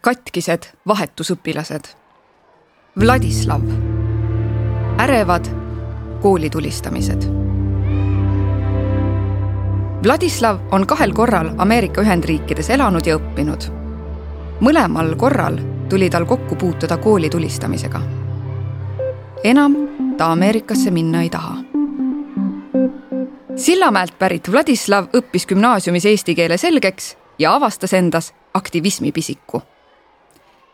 katkised vahetusõpilased. Vladislav. ärevad koolitulistamised. Vladislav on kahel korral Ameerika Ühendriikides elanud ja õppinud. mõlemal korral tuli tal kokku puutuda koolitulistamisega. enam ta Ameerikasse minna ei taha. Sillamäelt pärit Vladislav õppis gümnaasiumis eesti keele selgeks ja avastas endas aktivismipisiku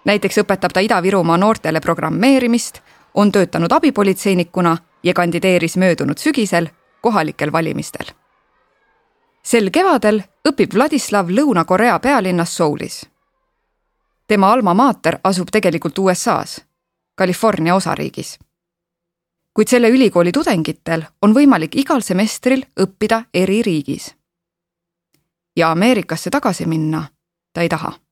näiteks õpetab ta Ida-Virumaa noortele programmeerimist, on töötanud abipolitseinikuna ja kandideeris möödunud sügisel kohalikel valimistel. sel kevadel õpib Vladislav Lõuna-Korea pealinnas Soulis. tema alma mater asub tegelikult USA-s, California osariigis. kuid selle ülikooli tudengitel on võimalik igal semestril õppida eri riigis. ja Ameerikasse tagasi minna ta ei taha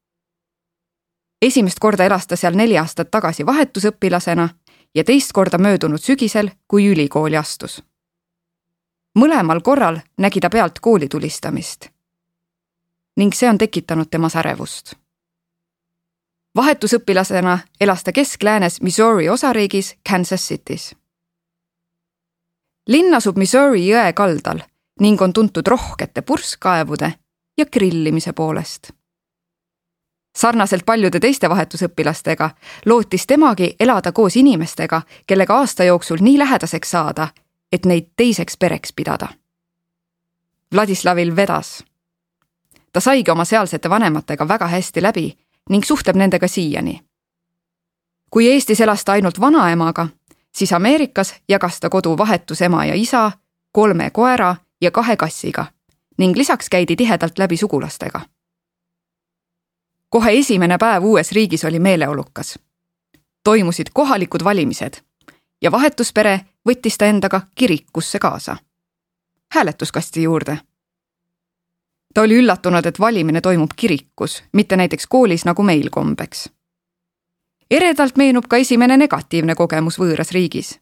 esimest korda elas ta seal neli aastat tagasi vahetusõpilasena ja teist korda möödunud sügisel, kui ülikooli astus. mõlemal korral nägi ta pealt kooli tulistamist. ning see on tekitanud temas ärevust. vahetusõpilasena elas ta Kesk-Läänes Missouri osariigis Kansas City's. linn asub Missouri jõe kaldal ning on tuntud rohkete purskkaevude ja grillimise poolest sarnaselt paljude teiste vahetusõpilastega lootis temagi elada koos inimestega, kellega aasta jooksul nii lähedaseks saada, et neid teiseks pereks pidada. Vladislavil vedas. ta saigi oma sealsete vanematega väga hästi läbi ning suhtleb nendega siiani. kui Eestis elas ta ainult vanaemaga, siis Ameerikas jagas ta kodu vahetusema ja isa, kolme koera ja kahe kassiga ning lisaks käidi tihedalt läbi sugulastega kohe esimene päev uues riigis oli meeleolukas. toimusid kohalikud valimised ja vahetuspere võttis ta endaga kirikusse kaasa, hääletuskasti juurde. ta oli üllatunud, et valimine toimub kirikus, mitte näiteks koolis, nagu meil kombeks. eredalt meenub ka esimene negatiivne kogemus võõras riigis.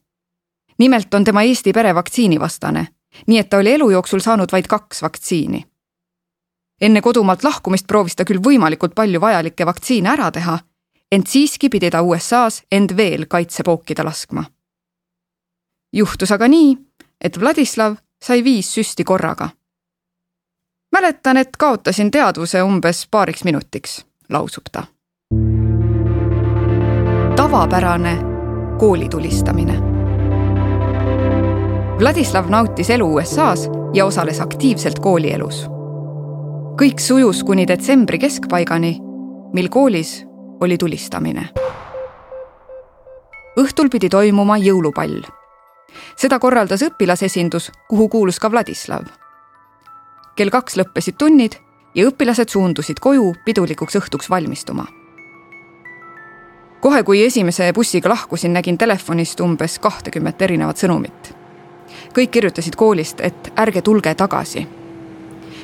nimelt on tema Eesti pere vaktsiinivastane, nii et ta oli elu jooksul saanud vaid kaks vaktsiini enne kodumaalt lahkumist proovis ta küll võimalikult palju vajalikke vaktsiine ära teha, ent siiski pidi ta USA-s end veel kaitsepookida laskma. juhtus aga nii, et Vladislav sai viis süsti korraga. mäletan, et kaotasin teadvuse umbes paariks minutiks, lausub ta. tavapärane koolitulistamine. Vladislav nautis elu USA-s ja osales aktiivselt koolielus kõik sujus kuni detsembri keskpaigani, mil koolis oli tulistamine. õhtul pidi toimuma jõulupall. seda korraldas õpilasesindus, kuhu kuulus ka Vladislav. kell kaks lõppesid tunnid ja õpilased suundusid koju pidulikuks õhtuks valmistuma. kohe, kui esimese bussiga lahkusin, nägin telefonist umbes kahtekümmet erinevat sõnumit. kõik kirjutasid koolist, et ärge tulge tagasi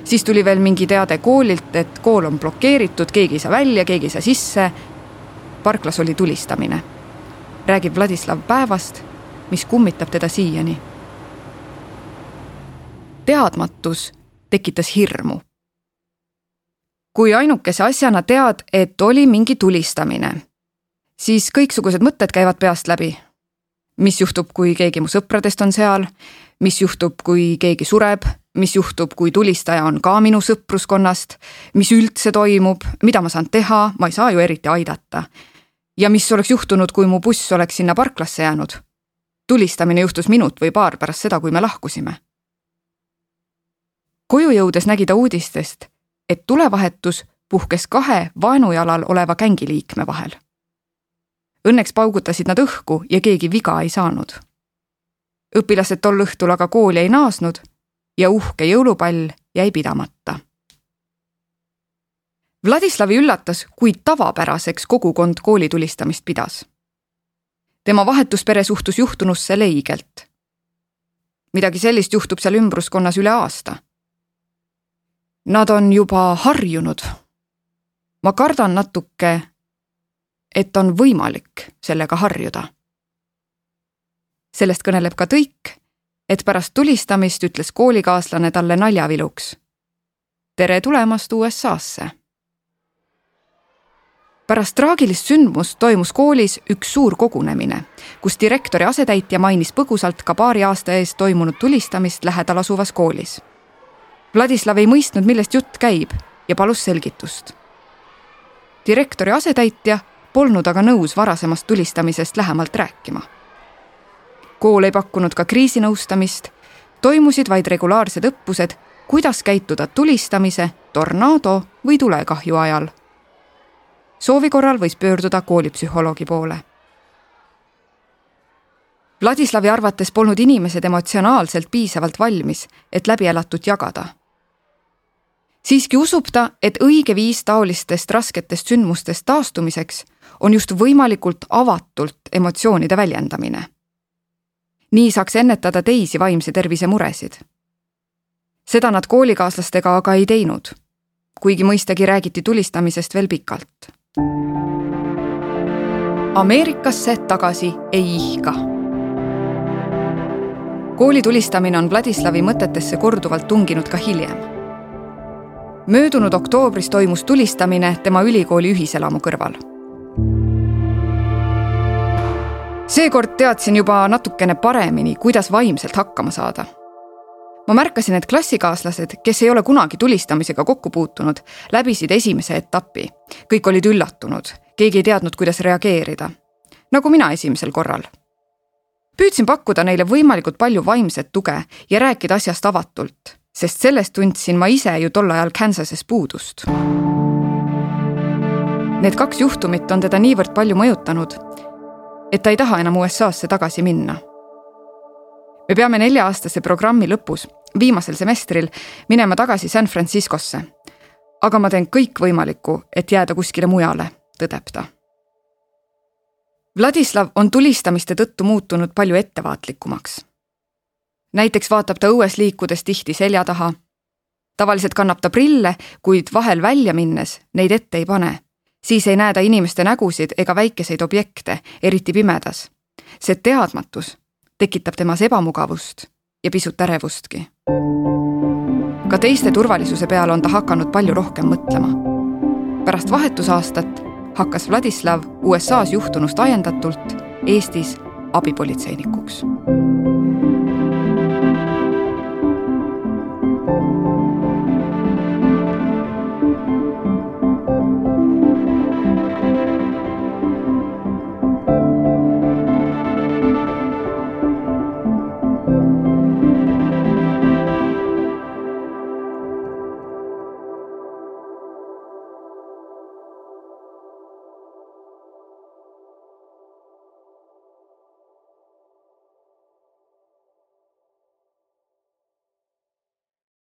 siis tuli veel mingi teade koolilt, et kool on blokeeritud, keegi ei saa välja, keegi ei saa sisse. parklas oli tulistamine. räägib Vladislav päevast, mis kummitab teda siiani. teadmatus tekitas hirmu. kui ainukese asjana tead, et oli mingi tulistamine, siis kõiksugused mõtted käivad peast läbi. mis juhtub, kui keegi mu sõpradest on seal, mis juhtub, kui keegi sureb mis juhtub, kui tulistaja on ka minu sõpruskonnast, mis üldse toimub, mida ma saan teha, ma ei saa ju eriti aidata. ja mis oleks juhtunud, kui mu buss oleks sinna parklasse jäänud? tulistamine juhtus minut või paar pärast seda, kui me lahkusime. koju jõudes nägi ta uudistest, et tulevahetus puhkes kahe vaenujalal oleva gängiliikme vahel. Õnneks paugutasid nad õhku ja keegi viga ei saanud õpilased tol õhtul aga kooli ei naasnud ja uhke jõulupall jäi pidamata. Vladislavi üllatas, kui tavapäraseks kogukond koolitulistamist pidas. tema vahetuspere suhtus juhtunusse leigelt. midagi sellist juhtub seal ümbruskonnas üle aasta. Nad on juba harjunud. ma kardan natuke, et on võimalik sellega harjuda. sellest kõneleb ka tõik et pärast tulistamist ütles koolikaaslane talle naljaviluks. tere tulemast USA-sse. pärast traagilist sündmust toimus koolis üks suur kogunemine, kus direktori asetäitja mainis põgusalt ka paari aasta eest toimunud tulistamist lähedal asuvas koolis. Vladislav ei mõistnud, millest jutt käib ja palus selgitust. direktori asetäitja polnud aga nõus varasemast tulistamisest lähemalt rääkima. Kool ei pakkunud ka kriisinõustamist, toimusid vaid regulaarsed õppused, kuidas käituda tulistamise, tornaado või tulekahju ajal. soovi korral võis pöörduda koolipsühholoogi poole. Vladislavi arvates polnud inimesed emotsionaalselt piisavalt valmis, et läbielatut jagada siiski usub ta, et õige viis taolistest rasketest sündmustest taastumiseks on just võimalikult avatult emotsioonide väljendamine. Nii saaks ennetada teisi vaimse tervise muresid. seda nad koolikaaslastega aga ei teinud, kuigi mõistagi räägiti tulistamisest veel pikalt. Ameerikasse tagasi ei ihka. kooli tulistamine on Vladislavi mõtetesse korduvalt tunginud ka hiljem möödunud oktoobris toimus tulistamine tema ülikooli ühiselamu kõrval. Seekord teadsin juba natukene paremini, kuidas vaimselt hakkama saada. ma märkasin, et klassikaaslased, kes ei ole kunagi tulistamisega kokku puutunud, läbisid esimese etapi. kõik olid üllatunud, keegi ei teadnud, kuidas reageerida. nagu mina esimesel korral püüdsin pakkuda neile võimalikult palju vaimset tuge ja rääkida asjast avatult sest sellest tundsin ma ise ju tol ajal Kansases puudust. Need kaks juhtumit on teda niivõrd palju mõjutanud, et ta ei taha enam USA-sse tagasi minna. me peame nelja-aastase programmi lõpus, viimasel semestril, minema tagasi San Franciscosse. aga ma teen kõik võimalikku, et jääda kuskile mujale, tõdeb ta. Vladislav on tulistamiste tõttu muutunud palju ettevaatlikumaks näiteks vaatab ta õues liikudes tihti selja taha. tavaliselt kannab ta prille, kuid vahel välja minnes neid ette ei pane. Siis ei näe ta inimeste nägusid ega väikeseid objekte, eriti pimedas. see teadmatus tekitab temas ebamugavust ja pisut ärevustki. ka teiste turvalisuse peale on ta hakanud palju rohkem mõtlema. pärast vahetusaastat hakkas Vladislav USA-s juhtunust ajendatult Eestis abipolitseinikuks